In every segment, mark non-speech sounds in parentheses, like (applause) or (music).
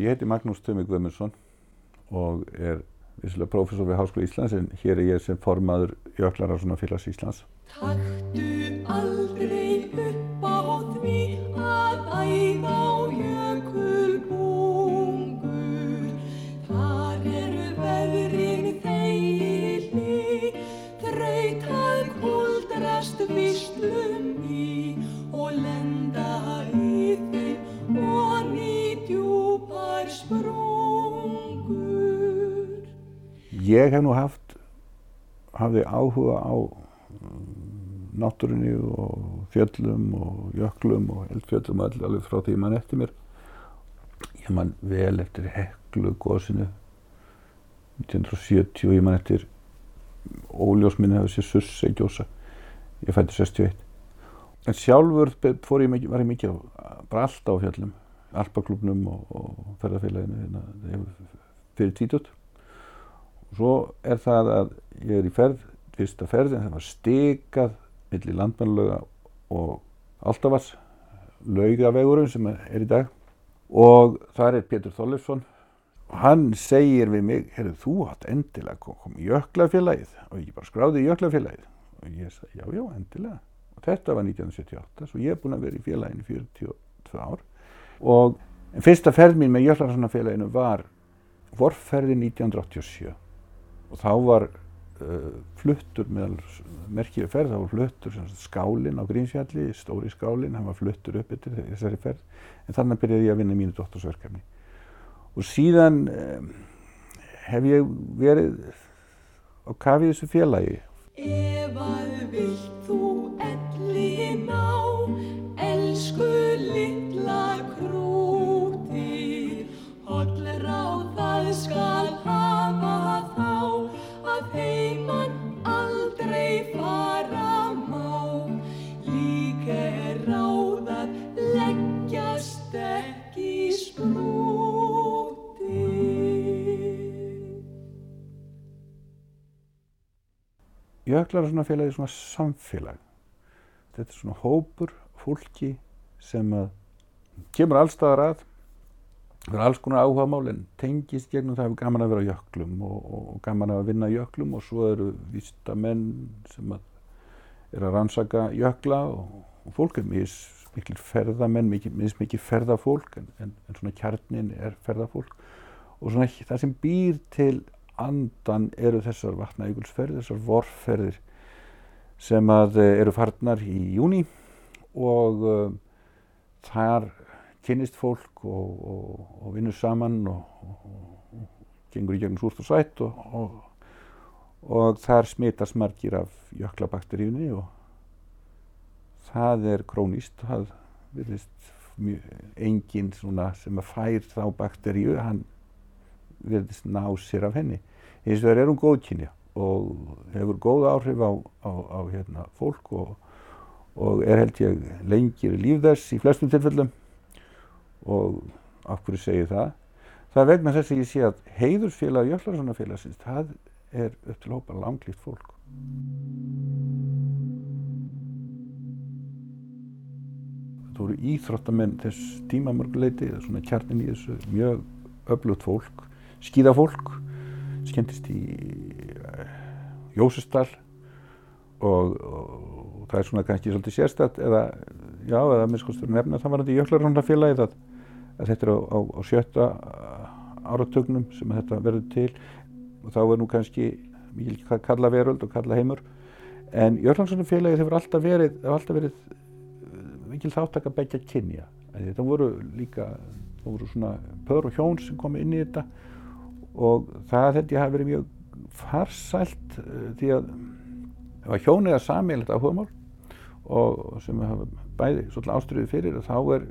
ég heiti Magnús Tumi Guðmundsson og er vissilega prófessor við Háskóla Íslands en hér er ég sem formaður Jöklararssonarfélags Íslands. Taktu aldrei upp á því að æða Ég hef nú haft, hafði áhuga á mm, náttúrunni og fjöllum og jöklum og eldfjöllum öll alveg frá því mann eftir mér. Ég man vel eftir heklu góðsinu 1970 og ég man eftir óljósminni hefur sér Sussei gjósa. Ég fætti 61. En sjálfur fór ég mikið, var ég mikið alltaf á fjöllum, alpaklubnum og, og ferðarfélaginu hérna, fyrir tvítut. Svo er það að ég er í ferð, fyrsta ferðin, það var stikað millir landmannlöga og Altavats, laugavegurinn sem er í dag. Og þar er Pétur Þorleifsson og hann segir við mig, herru þú átt endilega koma í jöklafélagið og ég bara skráði jöklafélagið. Og ég sagði, já, já, endilega. Og þetta var 1978, svo ég er búinn að vera í félaginu 42 ár. Og fyrsta ferð mín með jöklararssonarfélaginu var vorferðin 1987 og þá var uh, fluttur meðal merkjöðu ferð, þá var fluttur skálinn á Grímsfjalli, stóri skálinn, hann var fluttur upp eftir þessari ferð. En þannig byrjaði ég að vinna mínu dóttorsverkefni og síðan um, hef ég verið á kafið þessu félagi. Ef að vilt þú Jöklararssonarfélagi er svona samfélag. Þetta er svona hópur fólki sem kemur allstaðar að fyrir alls konar áhugamál en tengist gegnum það hefur gaman að vera á jöklum og, og, gaman að vinna jöklum og svo eru vístamenn sem að er að rannsaka jökla og, og fólk er mikil ferðamenn, mikil ferðafólk en, en, en svona kjarnin er ferðafólk. Og svona það sem býr til andan eru þessar vatnajökulsferðir, þessar vorferðir sem að eh, eru farnar í júni og uh, þar kynnist fólk og, og, og vinnur saman og, og gengur í gegnum súrt og sætt og þar smitast margir af jöklabakteríunni og það er krónist það virðist enginn sem að fær þá bakteríu hann virðist ná sér af henni hins vegar er hún góðkynja og hefur góð áhrif á, á, á hérna, fólk og, og er held ég lengir líf þess í flestum tilfellum. Og af hverju segi það? Það er vegna þess að ég sé að heiðursfélag Jöklarssonarfélagsins það er upp til hópa langlíft fólk. Það voru íþróttamenn þess tíma mörguleiti svona kjarnin í þessu mjög öflugt fólk skíðafólk skemmtist í uh, Jósesdal og, og það er svona kannski svolítið sérstætt eða já, eða minnskostur nefna það var þetta í Jöklarrandafélagið að, að þetta er á, á, á sjötta áratögnum sem þetta verður til. Og þá er nú kannski mikil kalla veröld og kalla heimur en Jöklarrandafélagið hefur alltaf verið, hefur alltaf verið mikil þáttak að begja kynja þetta voru líka það voru svona pör og hjón sem komi inn í þetta og það held ég hafi verið mjög farsælt uh, því að ef að hjónið er samílegt áhugamál og sem hafa bæði svolítið ástriðið fyrir og þá er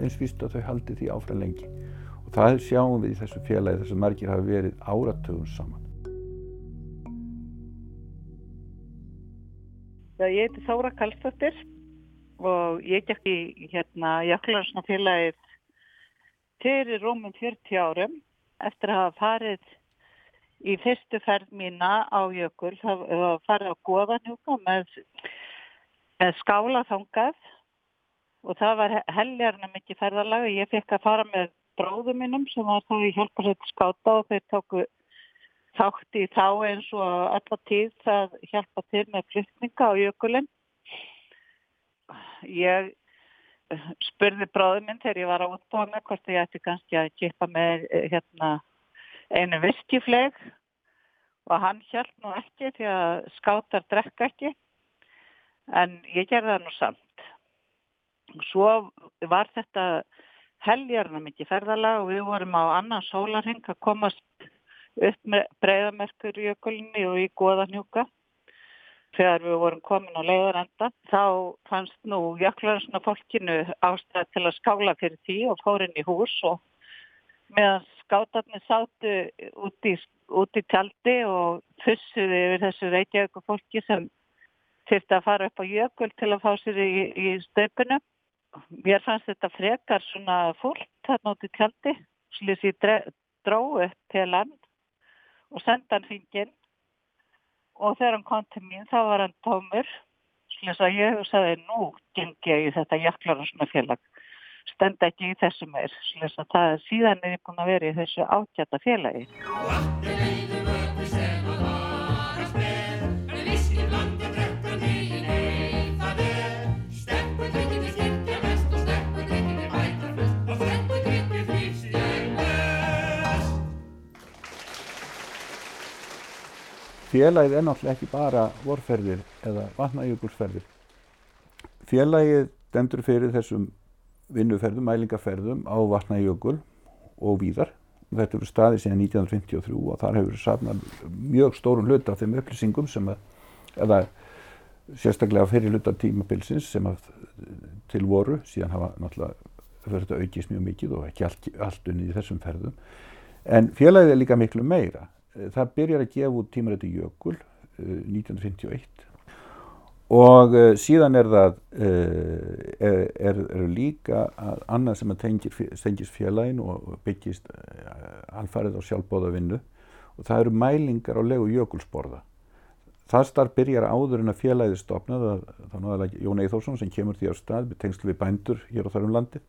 eins víst að þau haldi því áfram lengi. Og það sjáum við í þessu félagi þess að margir hafi verið áratögun saman. Ég heiti Þóra Kallstóttir og ég gekk í hérna Jöklarsnafélagið fyrir rúmum 40 árum eftir að hafa farið í fyrstu ferð mína á Jökul. Það var farið á Goðanjúka með, með skálaþangað og það var helgarna mikið ferðalag og ég fekk að fara með bróðum minnum sem var þá í hjálparsveit skáta og þeir tóku þátt í þá eins og alltaf tíð það hjálpa til með flytninga á jökulinn. Ég spurði bróðum minn þegar ég var á með hvort ég ætti kannski að kipa með hérna, einu viskifleg og hann hjálp nú ekki því að skátar drekka ekki. En ég gerði það nú samt. Svo var þetta heljarna mikið ferðalag og við vorum á annan sólarheng að komast upp með breyðamerkur í ökulunni og í goðanjúka þegar við vorum komin á leiðarenda þá fannst nú jöklarnsna fólkinu ástæð til að skála fyrir því og fór inn í hús og meðan skátarnir sátu út í, út í tjaldi og fussuði yfir þessu reykjavíku fólki sem þurfti að fara upp á jökul til að fá sér í, í stöpunum. Mér fannst þetta frekar svona fólk þarna út í tjaldi, slús ég dróði upp til land og senda hann hringin og þegar hann kom til mín þá var hann tómur. Slús að ég hugsaði nú gengi ég í þetta jöklarnarsnafélag stenda ekki í þessu meir. Slús að það síðan er ég búin að vera í þessu ákjata félagi Félagið er náttúrulega ekki bara vorferðir eða vatnajökulsferðir. Félagið dendur fyrir þessum vinnuferðum, mælingarferðum á vatnajökul og víðar. Þetta eru staðið síðan 1953 og þar hefur safnað mjög stórun hluta af þeim upplýsingum sem að, eða sérstaklega fyrir hluta tímabilsins sem að til voru, síðan hafa náttúrulega fyrir þetta aukist mjög mikið og ekki allt, allt unnið í þessum ferðum. En félagið er líka miklu meira. Það byrjar að gefa út tímarætti Jökul 1951 og uh, síðan er það uh, er, er, er líka annað sem að tengir, tengist félagin og byggist alfarið á sjálfbóðavinnu og það eru mælingar á legu jökulsborða. Það starf byrjar áður en að félagið stopnað að þá náðalega Jón Eithórsson sem kemur því á stað tengslu við bændur hér á þarum landi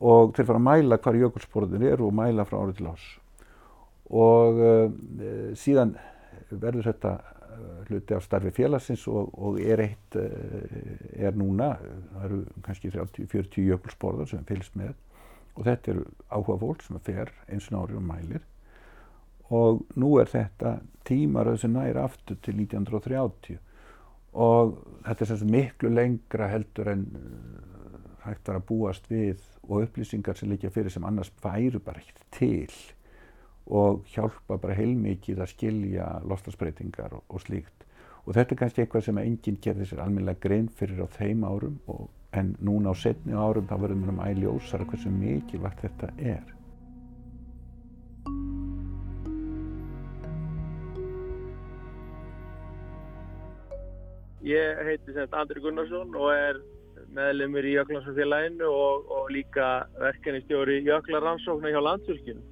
og þeir fara að mæla hvar jökulsborðin er og mæla frá árið til ás og uh, síðan verður þetta hluti af starfi félagsins og, og er eitt uh, er núna, það eru kannski 30-40 jökulsborðar sem fylgst með. Og þetta eru áhuga fólk sem fer eins og nári og mælir. Og nú er þetta tímaröð sem næri aftur til 1930 og þetta er sem miklu lengra heldur en hægt var að búast við og upplýsingar sem líka fyrir sem annars væru bara ekkert til og hjálpa bara heilmikið að skilja lofslagsbreytingar og, og slíkt. Og þetta er kannski eitthvað sem enginn gerði sér almennilega grein fyrir á þeim árum og, en núna á setni árum þá verður mér um æljósara hversu mikilvægt þetta er. Ég heiti sem Andri Gunnarsson og er meðlumur í Jöklansfélaginu og, og líka verkefnistjóri Jöklarrannsóknar hjá Landsvirkjunu.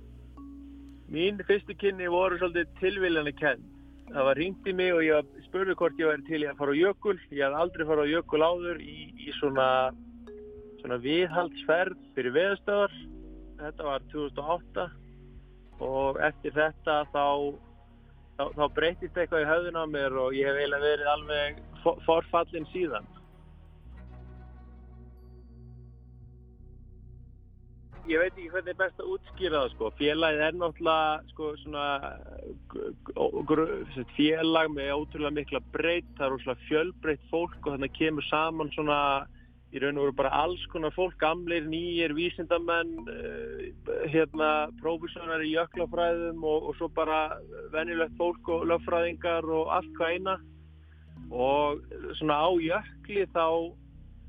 Mín fyrstu kynni voru svolítið tilvíljani kenn. Það var ringt í mig og ég spurði hvort ég væri til að fara á jökul. Ég haf aldrei farið á jökul áður í, í svona, svona viðhaldsferð fyrir veðstöðar. Þetta var 2008 og eftir þetta þá, þá, þá breytist eitthvað í höfðun á mér og ég hef eiginlega verið alveg forfallin síðan. Ég veit ekki hvernig er best að útskýra það sko. Félagið er náttúrulega sko, svona, félag með ótrúlega mikla breytt, það er ótrúlega fjölbreytt fólk og þannig kemur saman svona í raun og veru bara alls konar fólk, gamleir, nýjir, vísindamenn, hérna, prófessorar í jöklafræðum og, og svo bara venjulegt fólk og löffræðingar og allt hvað eina og svona á jökli þá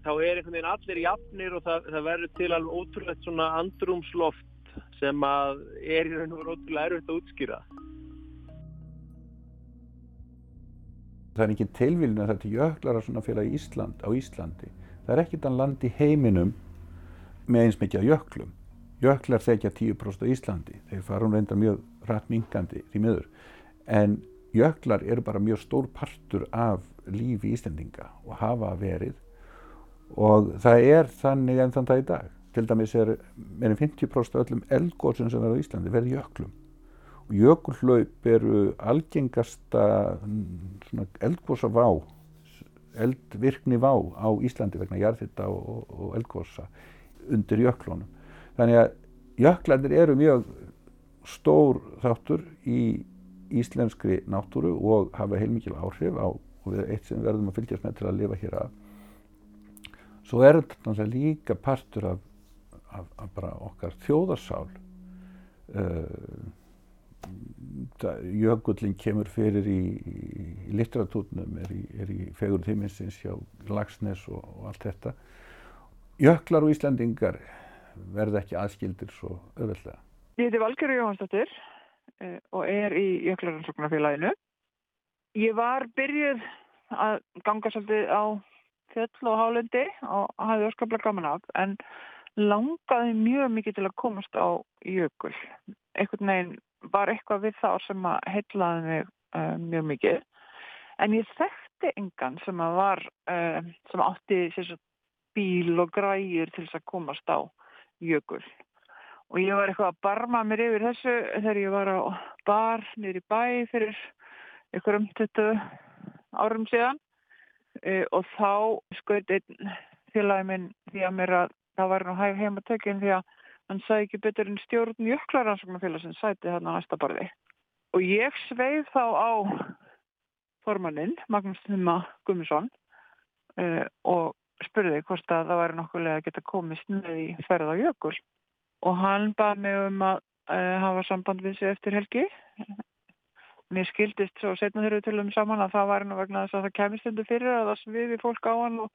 þá er einhvern veginn allir jafnir og það, það verður til alveg ótrúlegt svona andrumsloft sem að er í raun og veru ótrúlega erfitt að útskýra. Það er ekki tilvílun að þetta jöklar að svona félagi Ísland á Íslandi. Það er ekkert að landi heiminum með eins mikið jöklum. Jöklar þekja 10% á Íslandi. Þeir fara hún reynda mjög rætt mingandi því miður. En jöklar eru bara mjög stór partur af lífi Íslandinga og hafa verið og það er þannig enn þann dag í dag. Til dæmis er meirinn 50% af öllum eldgóðsum sem verður á Íslandi verður jöklum og jökulhlaup eru algengasta eldgósa vá eldvirkni vá á Íslandi vegna jarðhitta og, og eldgósa undir jöklunum þannig að jöklandir eru mjög stór þáttur í íslenskri náttúru og hafa heilmikil áhrif á eitt sem verðum að fylgjast með til að lifa hér að svo er þetta líka partur af, af, af bara okkar þjóðarsál uh, jökullin kemur fyrir í, í litteratúrnum, er í, er í fegur tíminsins hjá Lagsnes og, og allt þetta. Jöklar og Íslandingar verða ekki aðskildir svo öðvöldlega. Ég heiti Valgerður Jóhannsdóttir eh, og er í Jöklaransóknarfélaginu. Ég var byrjuð að ganga svolítið á fjöll og hálundi og hafði óskaplega gaman af en langaði mjög mikið til að komast á jökul. Einhvern veginn var eitthvað við þá sem að heitlaði mig uh, mjög mikið. En ég þekkti engan sem að var uh, sem átti sagt, bíl og græjur til þess að komast á jökul. Og ég var eitthvað að barma mér yfir þessu þegar ég var á bar nýri bæ fyrir ykkur um 20 árum síðan og þá skoði einn félagi minn því að mér að það var nú hæg heimatökinn því að hann sagði ekki betur en stjórn jöklaransóknarfélagsins sæti þarna næsta barði og ég sveif þá á formanninn Magnús Þumma Gummisson uh, og spurði hvort að það væri nokkulega að geta komist með í ferð á jökul. Og hann bað mig um að uh, hafa samband við sig eftir helgi mér skildist svo setna þeirra til um saman að það væri nú vegna þess að það kemist undir fyrir að það sviði fólk á hann og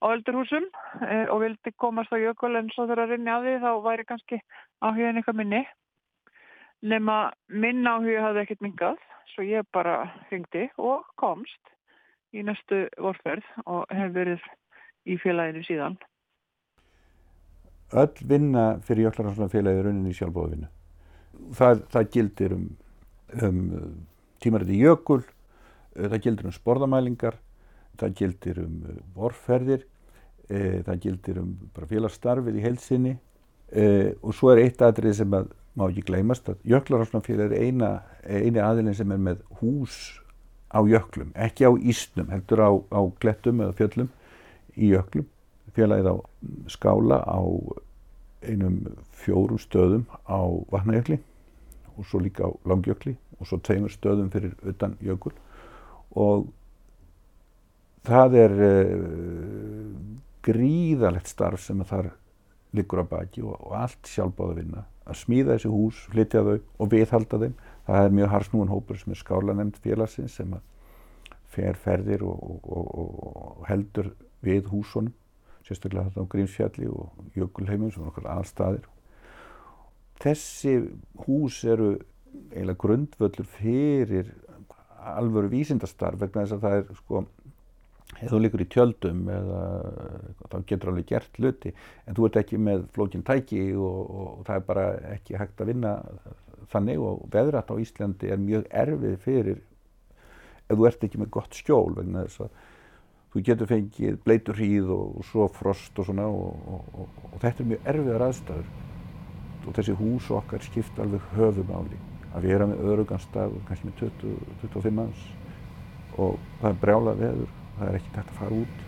á öldurhúsum eh, og vildi komast á jökul en svo þegar að rinni að því þá væri kannski áhugin eitthvað minni nema minn áhug hafði ekkert mingað svo ég bara ringdi og komst í næstu vorferð og hef verið í félaginu síðan Öll vinna fyrir Jöklaransfélagið er rauninni í sjálfbóðvinnu. Það, það gildir um, um tímarætti jökul, það gildir um sporðamælingar, það gildir um vorferðir, e, það gildir um félagsstarfið í heilsinni og svo er eitt aðrið sem að má ekki gleymast að Jöklaransfélag er eina, eini aðilin sem er með hús á jöklum, ekki á ísnum, heldur á, á glettum eða fjöllum í jöklum. Félagið á skála á einum fjórum stöðum á vatnajökli og svo líka á langjökli og svo tveimur stöðum fyrir utan jökul og það er uh, gríðalegt starf sem þar liggur á baki og, og allt sjálfbáða vinna að smíða þessi hús, flytja þau og viðhalda þeim. Það er mjög harsnúan hópur sem er skálanemnd félagsins sem fer ferðir og, og, og heldur við húsunum sérstaklega þetta á Grímsfjalli og Jökulheimum sem er okkar aðstæðir. Þessi hús eru eiginlega grundvöldur fyrir alvöru vísindastarf vegna þess að það er sko, ef þú likur í tjöldum eða þá getur alveg gert hluti en þú ert ekki með flókin tæki og, og, og það er bara ekki hægt að vinna þannig og veðrætt á Íslandi er mjög erfið fyrir ef þú ert ekki með gott skjól vegna þess að þú getur fengið bleitur hríð og, og svo frost og svona og þetta er mjög erfiðar aðstæður og þessi hús okkar skipta alveg höfumáli að vera með öruganstaf kannski með 20-25 manns. Og það er brjálað veður það er ekki tægt að fara út.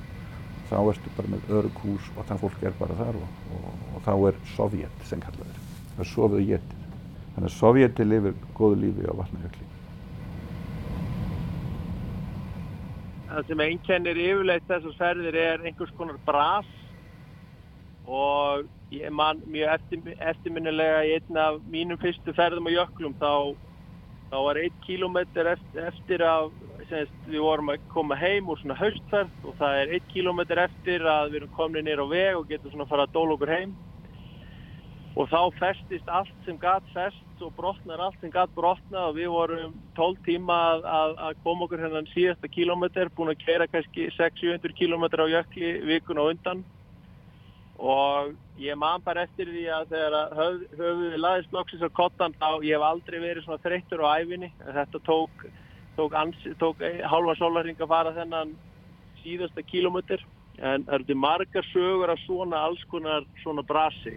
Þá ertu bara með örughús og það fólk er bara þar og þá er Sovjet sem kallaður það er sofið og getið þannig að Sovjeti lifir góðu lífi á vatnajökli. Það sem einkennir yfirleitt þessar ferðir er einhvers konar bras og ég man mjög eftir, eftirminnilega í einn af mínum fyrstu ferðum á jöklum þá, þá var einn kílómetr eftir, eftir að semst, við vorum að koma heim úr svona haustferð og það er einn kílómetr eftir að við erum komin nýra á veg og getum svona að fara að dóla okkur heim. Og þá festist allt sem gatt fest og brotnar allt sem gatt brotna og við vorum 12 tíma að, að, að koma okkur hennan síðasta kílómetr, búin að kera kannski 600-700 kílómetr á jökli vikun og undan og ég man bara eftir því að þegar höf, höfuði laðist loksins á kottan þá ég hef aldrei verið svona þreyttur á æfinni þetta tók, tók, ansi, tók halva sólarring að fara þennan síðasta kílómetr en það eru margar sögur af svona alls konar svona brasi.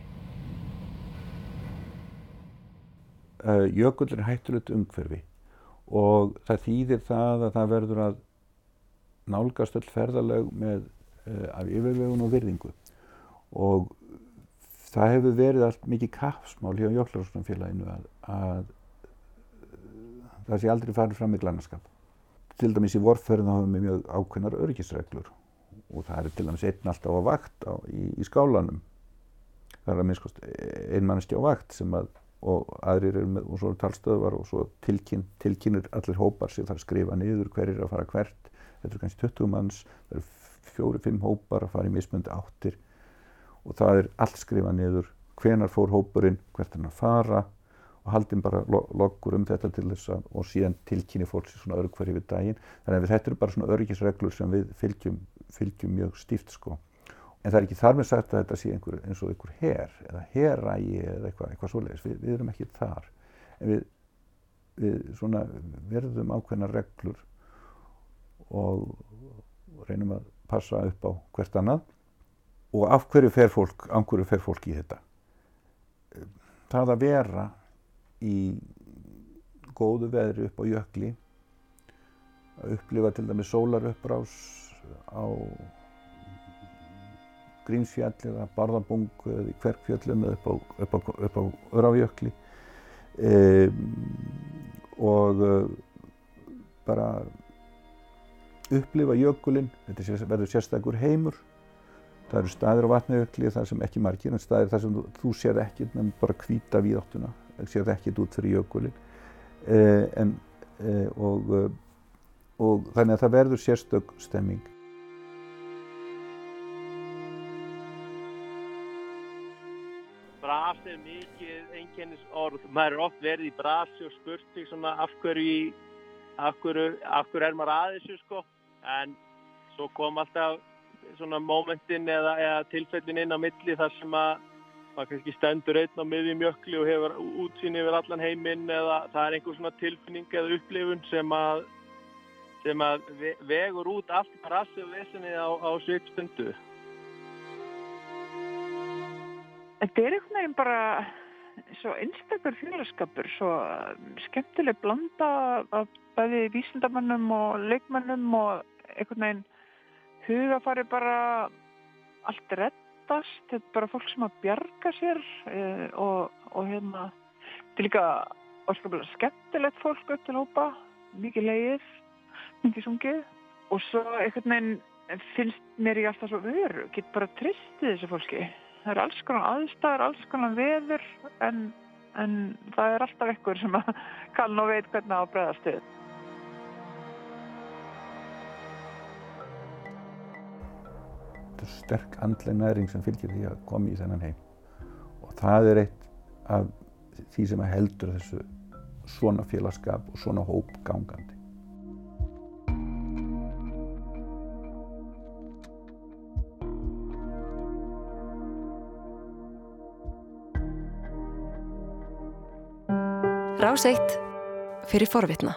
Uh, jökull er hættulegt umhverfi og það þýðir það að það verður að nálgast öll ferðaleg með uh, af yfirvegun og virðingu og það hefur verið allt mikið kapsmál hjá Jöklarhúsnumfélaginu að, að það sé aldrei farið fram með glannaskap. Til dæmis í vorferðin þá hefum við mjög ákveðnar örgisreglur og það er til dæmis einn alltaf á vakt á, í, í skálanum. Það er að minnskost einmannski á vakt sem að og aðrir eru með og svo eru talstöðvar og svo tilkyn, tilkynir allir hópar sem þarf að skrifa niður hverjir að fara hvert. Þetta eru kannski 20 manns, það eru fjóri-fimm hópar að fara í mismundi áttir og það er allt skrifað niður. Hvenar fór hópurinn, hvert hann að fara? Og haldinn bara loggur um þetta til þess að og síðan tilkynni fólk sér svona örgverði við daginn. Þannig að þetta eru bara svona örgisreglur sem við fylgjum, fylgjum mjög stíft sko. En það er ekki þar með sagt að þetta sé einhver, eins og einhver her eða herrægi eða eitthvað, eitthvað svoleiðis, við, við erum ekki þar. En við, við svona verðum ákveðna reglur og reynum að passa upp á hvert annað og af hverju fer fólk, af hverju fer fólk í þetta? Það að vera í góðu veðri upp á jökli, að upplifa til dæmis sólarupprás á Grímsfjall eða Barðabungu eða í Kverkfjöllum eða upp á, á, á Öráfjökli e, og uh, bara upplifa jökulinn, þetta verður sérstakur heimur Það eru staðir á vatnajökli þar sem ekki margir, en staðir þar sem þú, þú sér ekkert nefn bara hvita víðáttuna, sér ekkert út fyrir jökulin. Eh, eh, og, eh, og þannig að það verður sérstök stemming. Bras er mikið einkennis orð. Maður er oft verið í brasi og spurt sig svona af hverju, af hverju, af hverju er maður aðeins, sko. En svo kom alltaf svona mómentin eða, eða tilfellin inn á milli þar sem að maður kannski stendur einn á miðjum jökli og hefur útsýn yfir allan heiminn eða það er einhver svona tilfinning eða upplifun sem að, sem að vegur út allt og vesinni á, á svipstundu. Þetta er einhvern veginn bara svo einstakar félagskapur, svo skemmtileg blanda af bæði vísindamannum og leikmannum og einhvern veginn hugafari bara allt reddast, þetta er bara fólk sem að bjarga sér e, og, og hérna, þetta er líka óskaplega skemmtilegt fólk upp til hópa, mikið leið, mikið sungið og svo einhvern veginn finnst mér ég alltaf svo veru, get bara tristið þessu fólki. Það er alls konar aðstæðar, alls konar veður en, en það er alltaf ekkur sem að (laughs) kannu og veit hvernig það á bregðastuð. Er sterk andleg næring sem fylgir því að koma í þennan heim og það er eitt af því sem heldur þessu svona félagskap og svona hóp gangandi. Rás eitt fyrir forvitna.